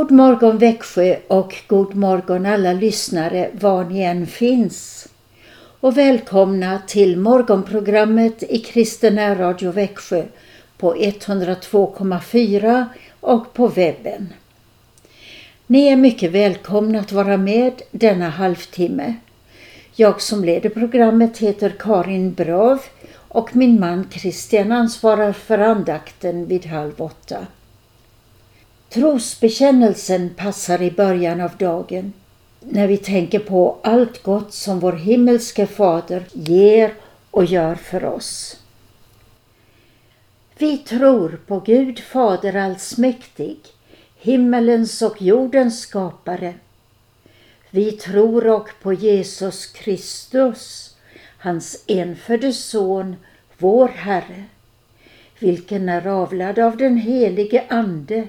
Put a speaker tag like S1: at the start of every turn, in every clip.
S1: God morgon Växjö och god morgon alla lyssnare var ni än finns. Och välkomna till morgonprogrammet i Kristen Radio Växjö på 102,4 och på webben. Ni är mycket välkomna att vara med denna halvtimme. Jag som leder programmet heter Karin Brav och min man Christian ansvarar för andakten vid halv åtta. Trosbekännelsen passar i början av dagen när vi tänker på allt gott som vår himmelske fader ger och gör för oss. Vi tror på Gud Fader allsmäktig, himmelens och jordens skapare. Vi tror och på Jesus Kristus, hans enfödde son, vår Herre, vilken är avlad av den helige Ande,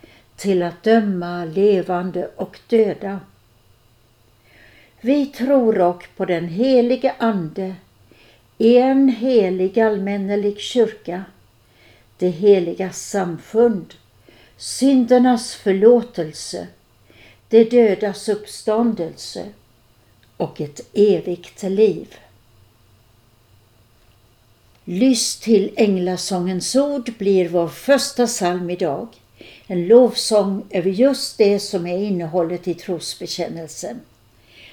S1: till att döma levande och döda. Vi tror dock på den helige Ande, en helig allmännelig kyrka, det heliga samfund, syndernas förlåtelse, det dödas uppståndelse och ett evigt liv. Lyss till Änglasångens ord blir vår första psalm idag. En lovsång över just det som är innehållet i trosbekännelsen.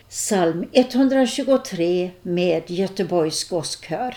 S1: Psalm 123 med Göteborgs gosskör.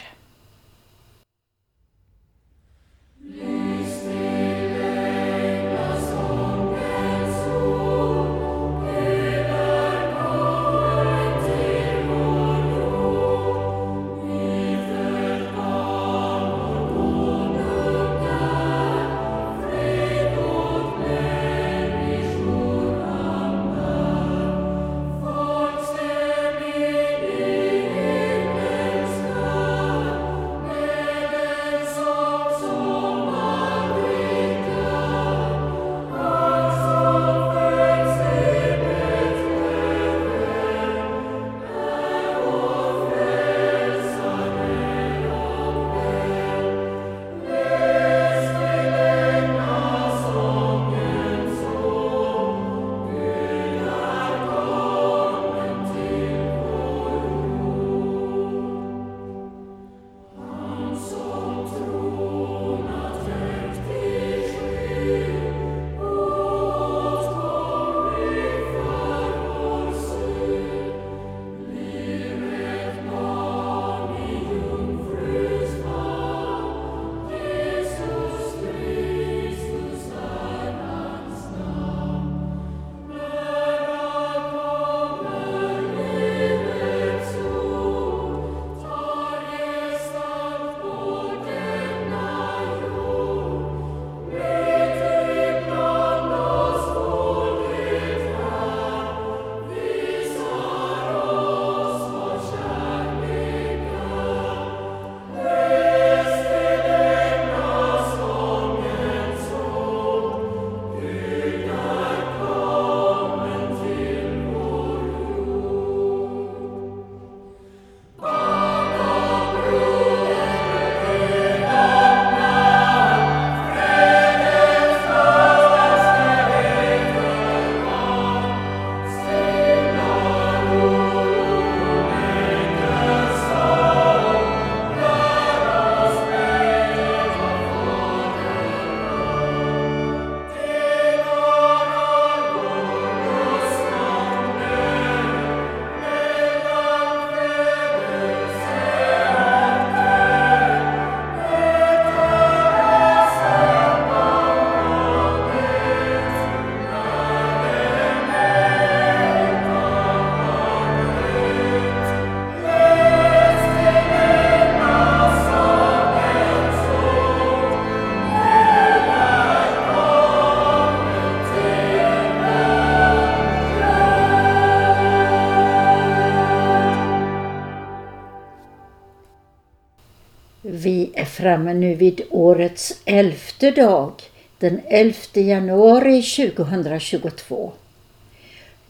S1: Framme nu vid årets elfte dag, den 11 januari 2022.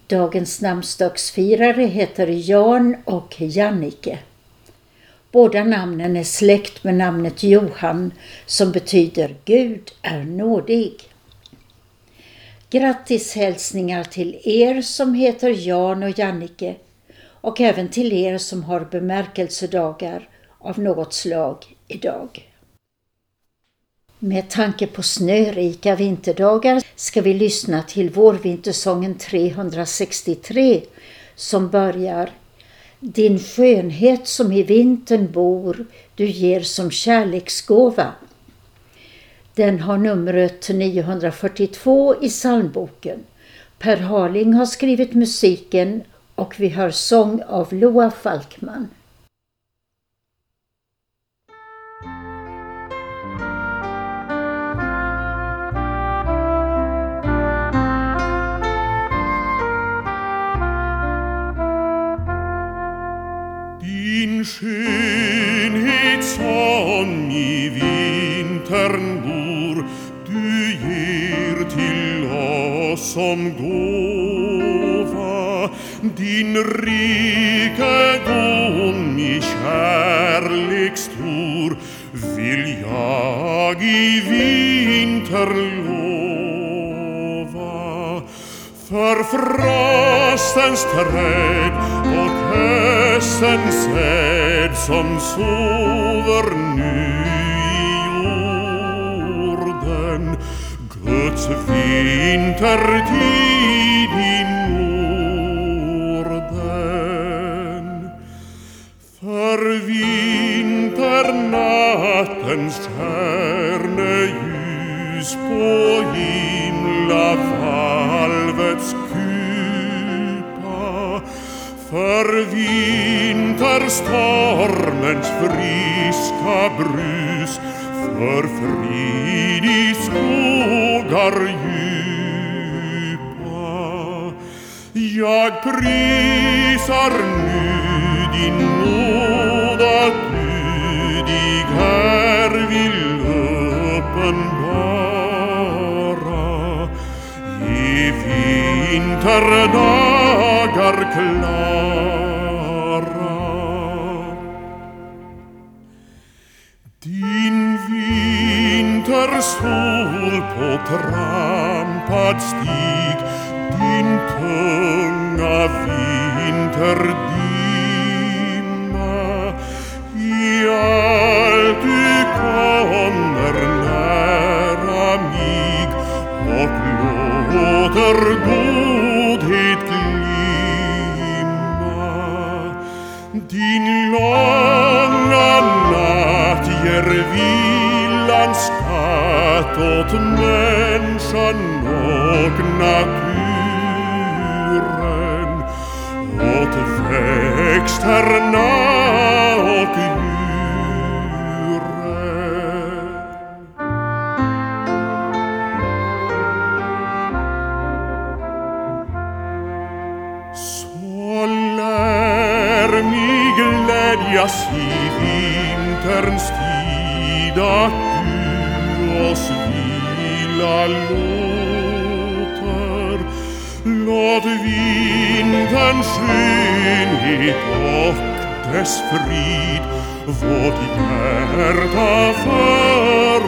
S1: Dagens namnsdagsfirare heter Jan och Jannike. Båda namnen är släkt med namnet Johan som betyder Gud är nådig. Grattis hälsningar till er som heter Jan och Jannike och även till er som har bemärkelsedagar av något slag idag. Med tanke på snörika vinterdagar ska vi lyssna till vårvintersången 363 som börjar Din skönhet som i vintern bor du ger som kärleksgåva. Den har numret 942 i psalmboken. Per Harling har skrivit musiken och vi hör sång av Loa Falkman.
S2: frostens träd och hösten säd som sover nu i jorden. Guds vintertid i Norden. För vinternattens stjärneljus på himla der Winterstormens friska brus för frid i skogar djupa. Jag prisar nu din nåd att du dig här vill uppenbara i vinterdagar klar. sul potram patir Luther, lod winden schönheit auf des Fried, wo die Gerda verrauter,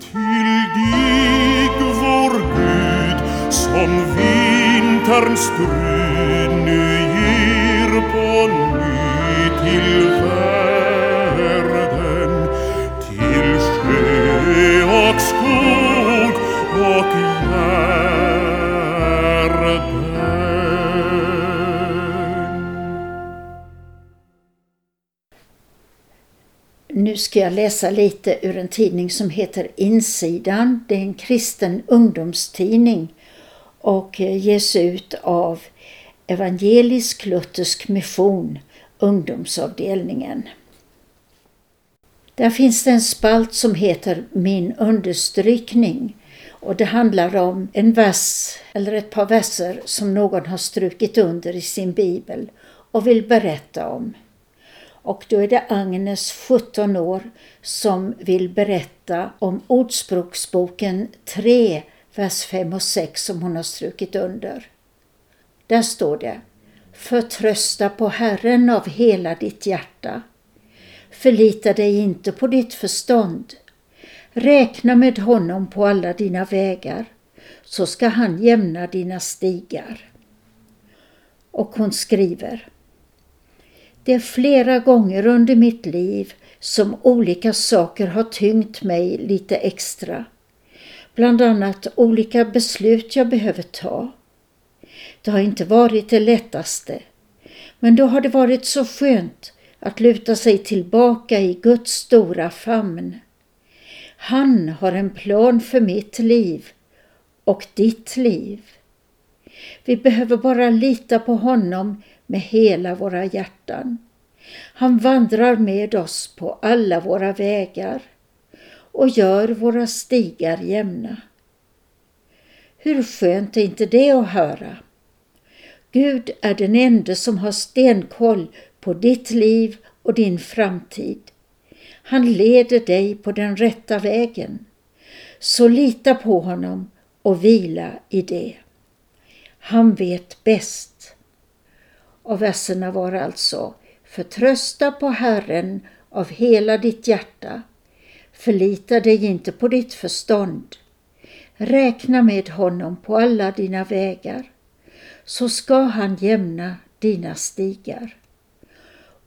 S2: til dig vor Güt som vinterns grüne ihr bonny til Welt,
S1: Nu ska jag läsa lite ur en tidning som heter Insidan. Det är en kristen ungdomstidning och eh, ges ut av Evangelisk Luthersk Mission, ungdomsavdelningen. Där finns det en spalt som heter Min understrykning och det handlar om en vers eller ett par verser som någon har strukit under i sin bibel och vill berätta om. Och då är det Agnes, 17 år, som vill berätta om Ordspråksboken 3, vers 5 och 6 som hon har strukit under. Där står det Förtrösta på Herren av hela ditt hjärta. Förlita dig inte på ditt förstånd. Räkna med honom på alla dina vägar, så ska han jämna dina stigar. Och hon skriver det är flera gånger under mitt liv som olika saker har tyngt mig lite extra. Bland annat olika beslut jag behöver ta. Det har inte varit det lättaste, men då har det varit så skönt att luta sig tillbaka i Guds stora famn. Han har en plan för mitt liv och ditt liv. Vi behöver bara lita på honom med hela våra hjärtan. Han vandrar med oss på alla våra vägar och gör våra stigar jämna. Hur skönt är inte det att höra? Gud är den enda som har stenkoll på ditt liv och din framtid. Han leder dig på den rätta vägen. Så lita på honom och vila i det. Han vet bäst. Och verserna var alltså Förtrösta på Herren av hela ditt hjärta. Förlita dig inte på ditt förstånd. Räkna med honom på alla dina vägar, så ska han jämna dina stigar.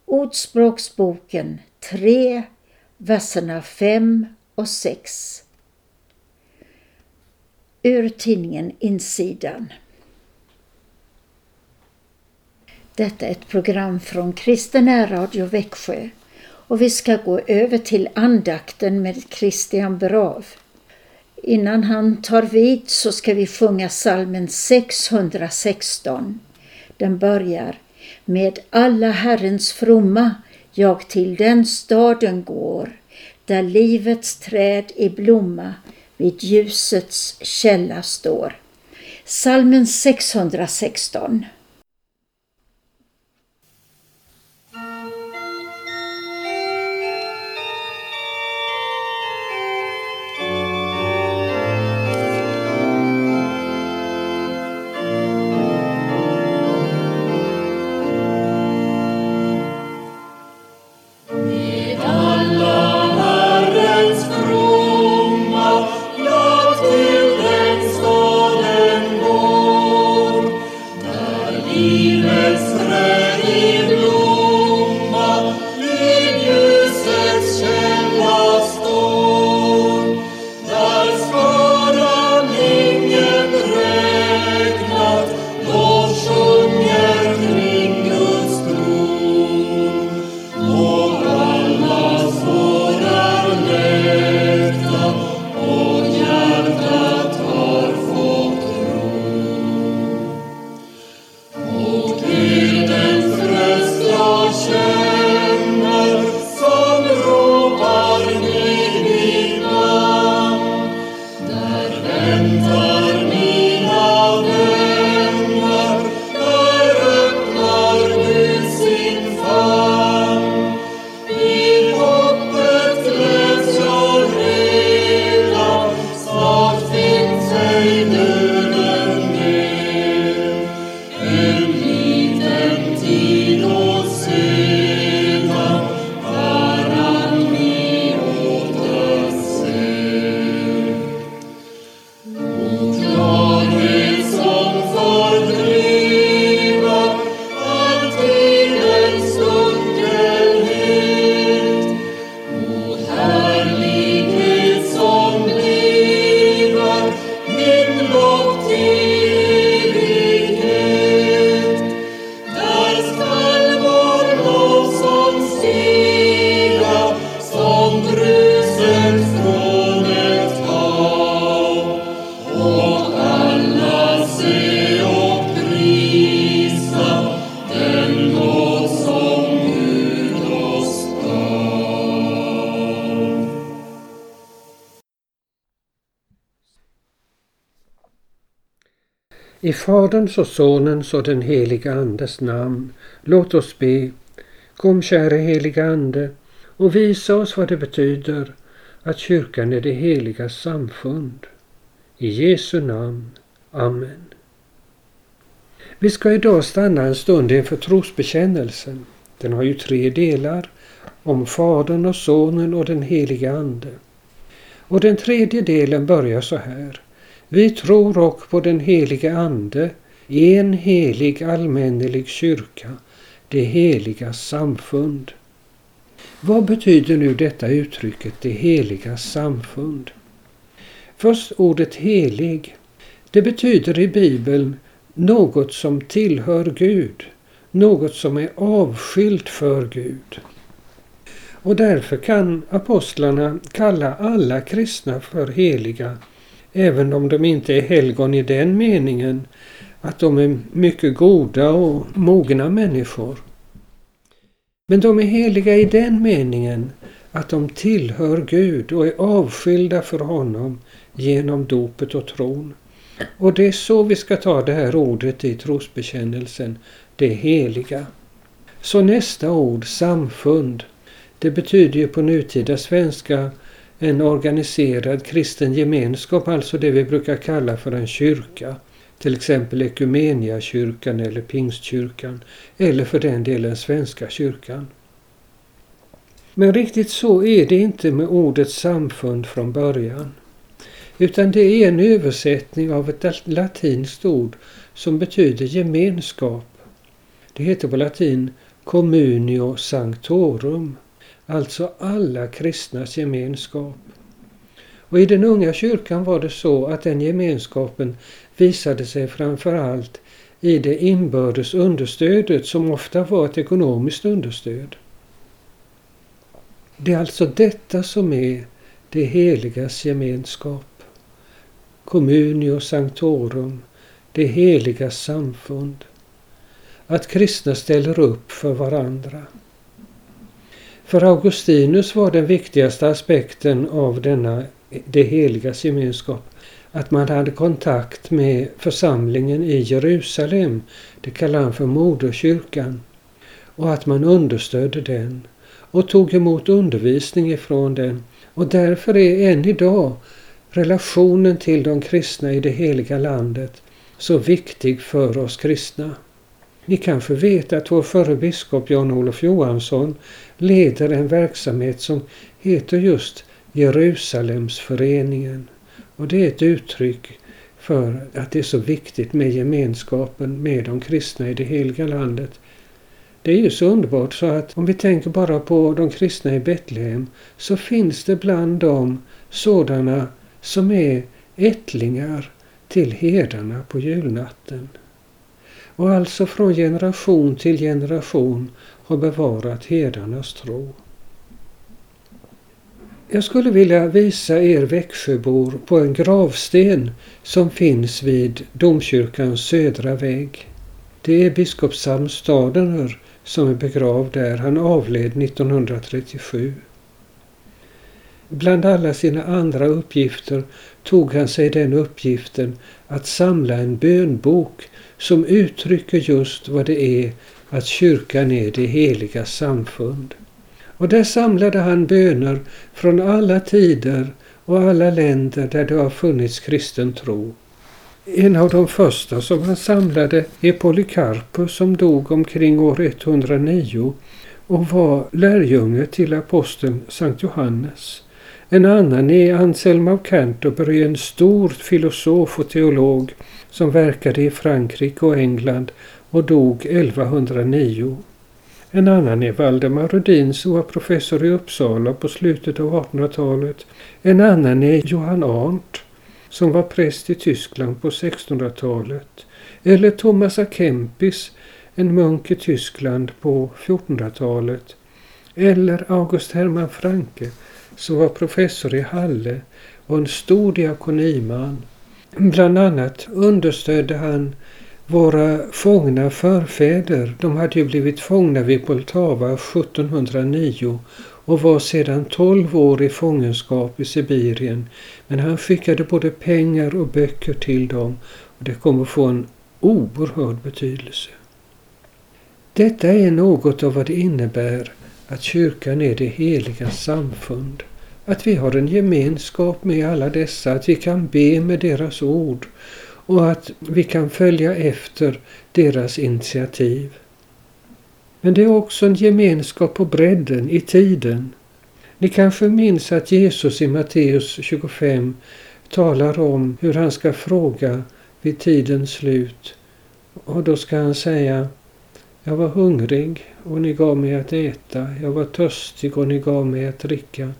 S1: Ordspråksboken 3, verserna 5 och 6. Ur tidningen Insidan. Detta är ett program från Kristen Radio Växjö och vi ska gå över till andakten med Christian Brav. Innan han tar vid så ska vi sjunga salmen 616. Den börjar med alla Herrens fromma jag till den staden går där livets träd i blomma vid ljusets källa står. Salmen 616
S3: I Faderns och Sonens och den heliga Andes namn. Låt oss be. Kom käre heliga Ande och visa oss vad det betyder att kyrkan är det heliga samfund. I Jesu namn. Amen. Vi ska idag stanna en stund inför trosbekännelsen. Den har ju tre delar, om Fadern och Sonen och den heliga Ande. Och den tredje delen börjar så här. Vi tror också på den helige Ande, en helig allmännelig kyrka, det heliga samfund. Vad betyder nu detta uttrycket det heliga samfund? Först ordet helig. Det betyder i Bibeln något som tillhör Gud, något som är avskilt för Gud. Och därför kan apostlarna kalla alla kristna för heliga, även om de inte är helgon i den meningen att de är mycket goda och mogna människor. Men de är heliga i den meningen att de tillhör Gud och är avskilda för honom genom dopet och tron. Och det är så vi ska ta det här ordet i trosbekännelsen, det heliga. Så nästa ord, samfund, det betyder ju på nutida svenska en organiserad kristen gemenskap, alltså det vi brukar kalla för en kyrka. Till exempel Ekumeniakyrkan eller Pingstkyrkan eller för den delen Svenska kyrkan. Men riktigt så är det inte med ordet samfund från början. Utan det är en översättning av ett latinskt ord som betyder gemenskap. Det heter på latin communio sanctorum, alltså alla kristnas gemenskap. Och i den unga kyrkan var det så att den gemenskapen visade sig framför allt i det inbördes understödet som ofta var ett ekonomiskt understöd. Det är alltså detta som är det heligas gemenskap. Communio Sanctorum, det heliga samfund. Att kristna ställer upp för varandra. För Augustinus var den viktigaste aspekten av denna det heligas gemenskap att man hade kontakt med församlingen i Jerusalem, det kallar han för moderkyrkan, och att man understödde den och tog emot undervisning ifrån den. Och därför är än idag relationen till de kristna i det heliga landet så viktig för oss kristna. Ni kanske vet att vår förre biskop Jan-Olof Johansson leder en verksamhet som heter just Jerusalemsföreningen. Och det är ett uttryck för att det är så viktigt med gemenskapen med de kristna i det heliga landet. Det är ju så underbart så att om vi tänker bara på de kristna i Betlehem så finns det bland dem sådana som är ättlingar till herdarna på julnatten. Och alltså från generation till generation har bevarat herdarnas tro. Jag skulle vilja visa er Växjöbor på en gravsten som finns vid domkyrkans södra vägg. Det är biskop Sam Stadener som är begravd där. Han avled 1937. Bland alla sina andra uppgifter tog han sig den uppgiften att samla en bönbok som uttrycker just vad det är att kyrkan är det heliga samfund. Och där samlade han böner från alla tider och alla länder där det har funnits kristen tro. En av de första som han samlade är Polycarpus som dog omkring år 109 och var lärjunge till aposteln Sankt Johannes. En annan är Anselm av Canterbury, en stor filosof och teolog som verkade i Frankrike och England och dog 1109. En annan är Valdemar Rudin som var professor i Uppsala på slutet av 1800-talet. En annan är Johan Arndt som var präst i Tyskland på 1600-talet. Eller Thomas A. Kempis, en munk i Tyskland på 1400-talet. Eller August Hermann Franke som var professor i Halle och en stor diakoniman. Bland annat understödde han våra fångna förfäder. De hade ju blivit fångna vid Poltava 1709 och var sedan 12 år i fångenskap i Sibirien. Men han skickade både pengar och böcker till dem och det kommer få en oerhörd betydelse. Detta är något av vad det innebär att kyrkan är det heliga samfund. Att vi har en gemenskap med alla dessa, att vi kan be med deras ord och att vi kan följa efter deras initiativ. Men det är också en gemenskap på bredden, i tiden. Ni kanske minns att Jesus i Matteus 25 talar om hur han ska fråga vid tidens slut. Och då ska han säga jag var hungrig och ni gav mig att äta. Jag var törstig och ni gav mig att dricka.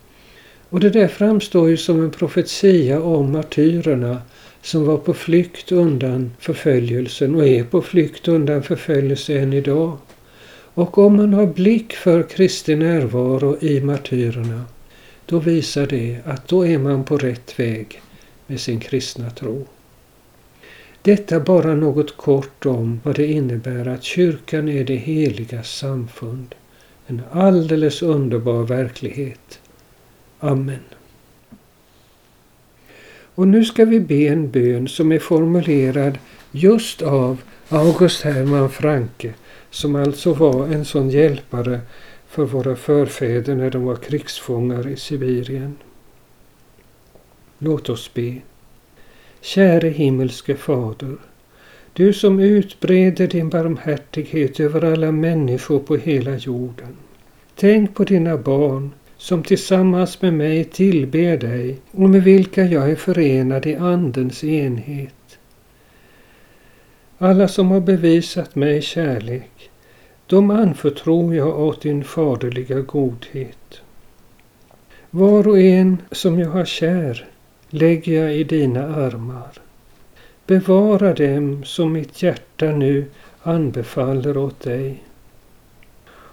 S3: Och det där framstår ju som en profetia om martyrerna som var på flykt undan förföljelsen och är på flykt undan förföljelse än idag. Och om man har blick för Kristi närvaro i martyrerna, då visar det att då är man på rätt väg med sin kristna tro. Detta bara något kort om vad det innebär att kyrkan är det heliga samfund. En alldeles underbar verklighet. Amen. Och nu ska vi be en bön som är formulerad just av August Hermann Franke som alltså var en sån hjälpare för våra förfäder när de var krigsfångar i Sibirien. Låt oss be. Käre himmelske Fader, du som utbreder din barmhärtighet över alla människor på hela jorden. Tänk på dina barn som tillsammans med mig tillber dig och med vilka jag är förenad i Andens enhet. Alla som har bevisat mig kärlek, de anförtror jag åt din faderliga godhet. Var och en som jag har kär lägger jag i dina armar. Bevara dem som mitt hjärta nu anbefaller åt dig.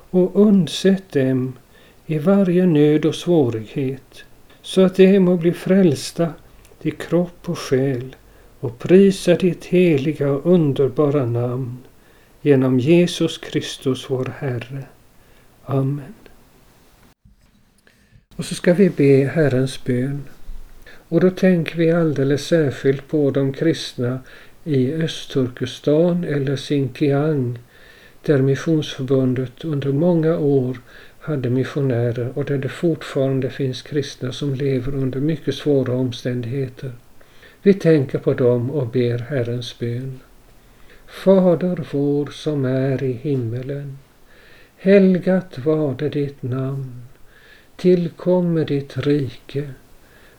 S3: Och undsätt dem i varje nöd och svårighet så att de må bli frälsta till kropp och själ och prisa ditt heliga och underbara namn genom Jesus Kristus vår Herre. Amen. Och så ska vi be Herrens bön. Och då tänker vi alldeles särskilt på de kristna i Östturkestan eller Xinjiang där Missionsförbundet under många år hade missionärer och där det fortfarande finns kristna som lever under mycket svåra omständigheter. Vi tänker på dem och ber Herrens bön. Fader vår som är i himmelen. Helgat varde ditt namn. Tillkommer ditt rike.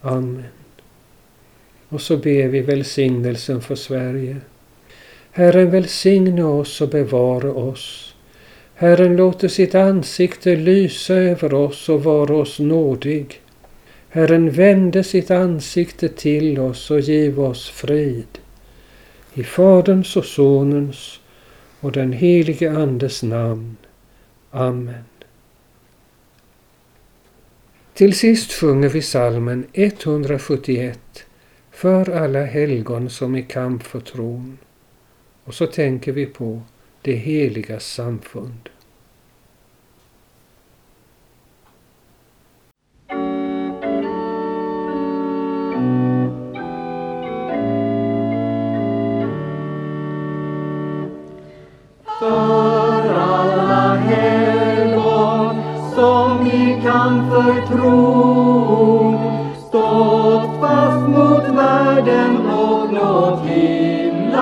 S3: Amen. Och så ber vi välsignelsen för Sverige. Herren välsigne oss och bevara oss. Herren låter sitt ansikte lysa över oss och vara oss nådig. Herren vände sitt ansikte till oss och giv oss frid. I Faderns och Sonens och den helige Andes namn. Amen. Till sist sjunger vi salmen 171 för alla helgon som i kamp för tron. Och så tänker vi på det heliga samfund.
S4: Oh. För tron stått fast mot världen och nått himlaron.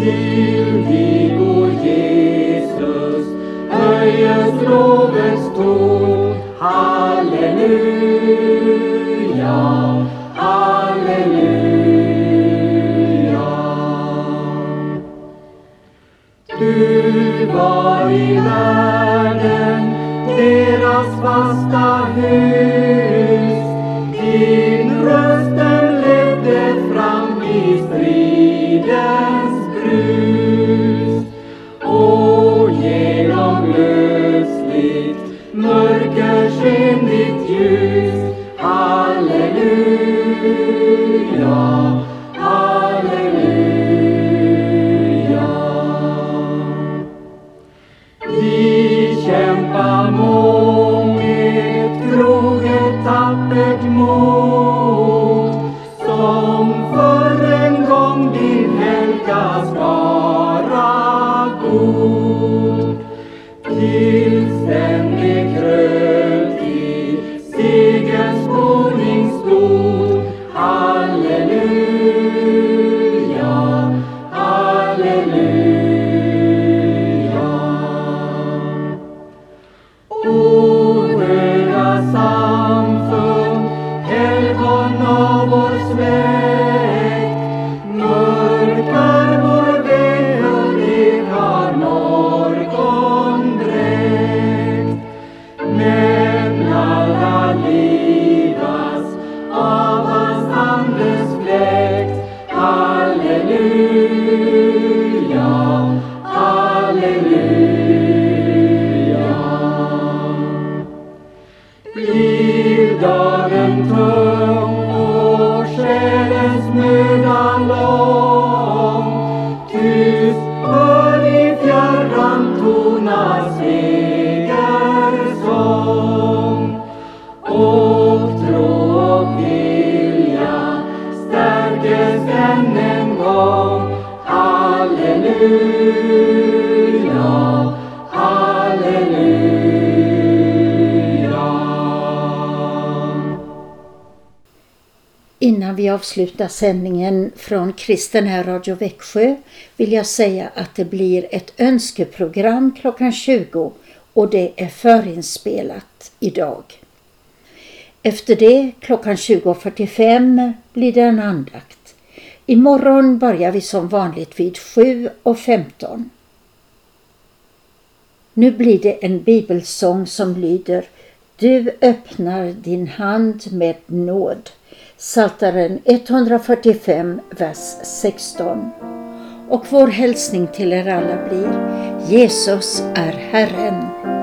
S4: Till dig o Jesus, höjes lovets ton. Halleluja, halleluja. Du var i världen deras fasta hus. Halleluja.
S1: Innan vi avslutar sändningen från Kristen här Radio Växjö vill jag säga att det blir ett önskeprogram klockan 20 och det är förinspelat idag. Efter det klockan 20.45 blir det en andakt. Imorgon börjar vi som vanligt vid 7.15. Nu blir det en bibelsång som lyder Du öppnar din hand med nåd. Saltaren 145, vers 16. Och vår hälsning till er alla blir Jesus är Herren.